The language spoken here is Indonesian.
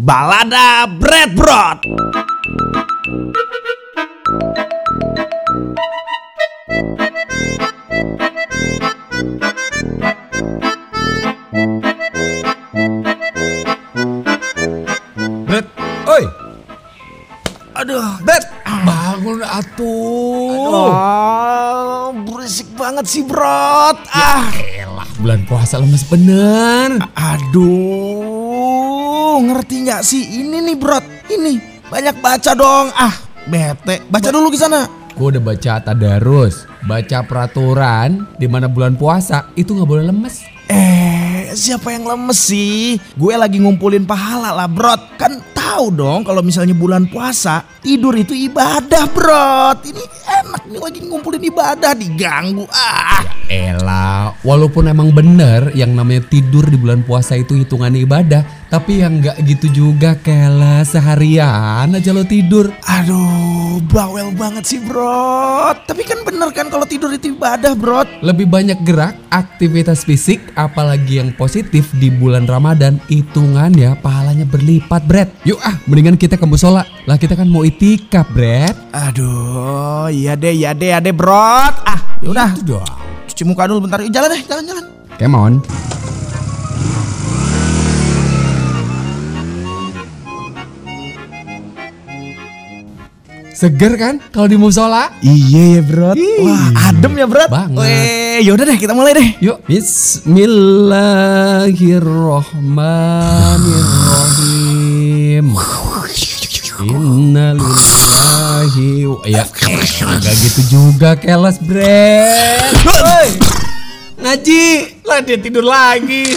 Balada Bread Brot. Bret, oi, Aduh, Bret, bangun atuh. Wah, berisik banget sih, Brot. Ah, Elah, bulan puasa lemes bener. aduh, ngerti nggak sih ini nih, Brot? Ini banyak baca dong. Ah, bete. Baca dulu di sana. Gue udah baca tadarus, baca peraturan di mana bulan puasa itu nggak boleh lemes. Eh, siapa yang lemes sih? Gue lagi ngumpulin pahala lah, Brot. Kan tahu dong kalau misalnya bulan puasa, tidur itu ibadah, Brot. Ini enak nih lagi ngumpulin ibadah diganggu. Ah. Elah, walaupun emang bener yang namanya tidur di bulan puasa itu hitungannya ibadah, tapi yang nggak gitu juga kela seharian aja lo tidur. Aduh, bawel banget sih, Brot. Tapi kan bener kan kalau tidur itu ibadah, Brot. Lebih banyak gerak, aktivitas fisik, apalagi yang positif di bulan Ramadan, hitungannya pahalanya berlipat, Bret. Yuk ah, mendingan kita ke musola. Lah kita kan mau itikaf, Bret. Aduh, iya deh, iya deh, iya deh, Brot. Ah, yaudah. Itu dong. Cuci muka dulu bentar. Jalan deh, jalan, jalan. Come on. Seger kan kalau di musola? Iya ya, Brot. Ih. Wah, adem ya. Banget. Weh, yaudah deh, kita mulai deh. Yuk, Bismillahirrahmanirrahim. Innalillahi wa- Ya, enggak gitu juga kelas, Bre. Ngaji, lah dia tidur lagi.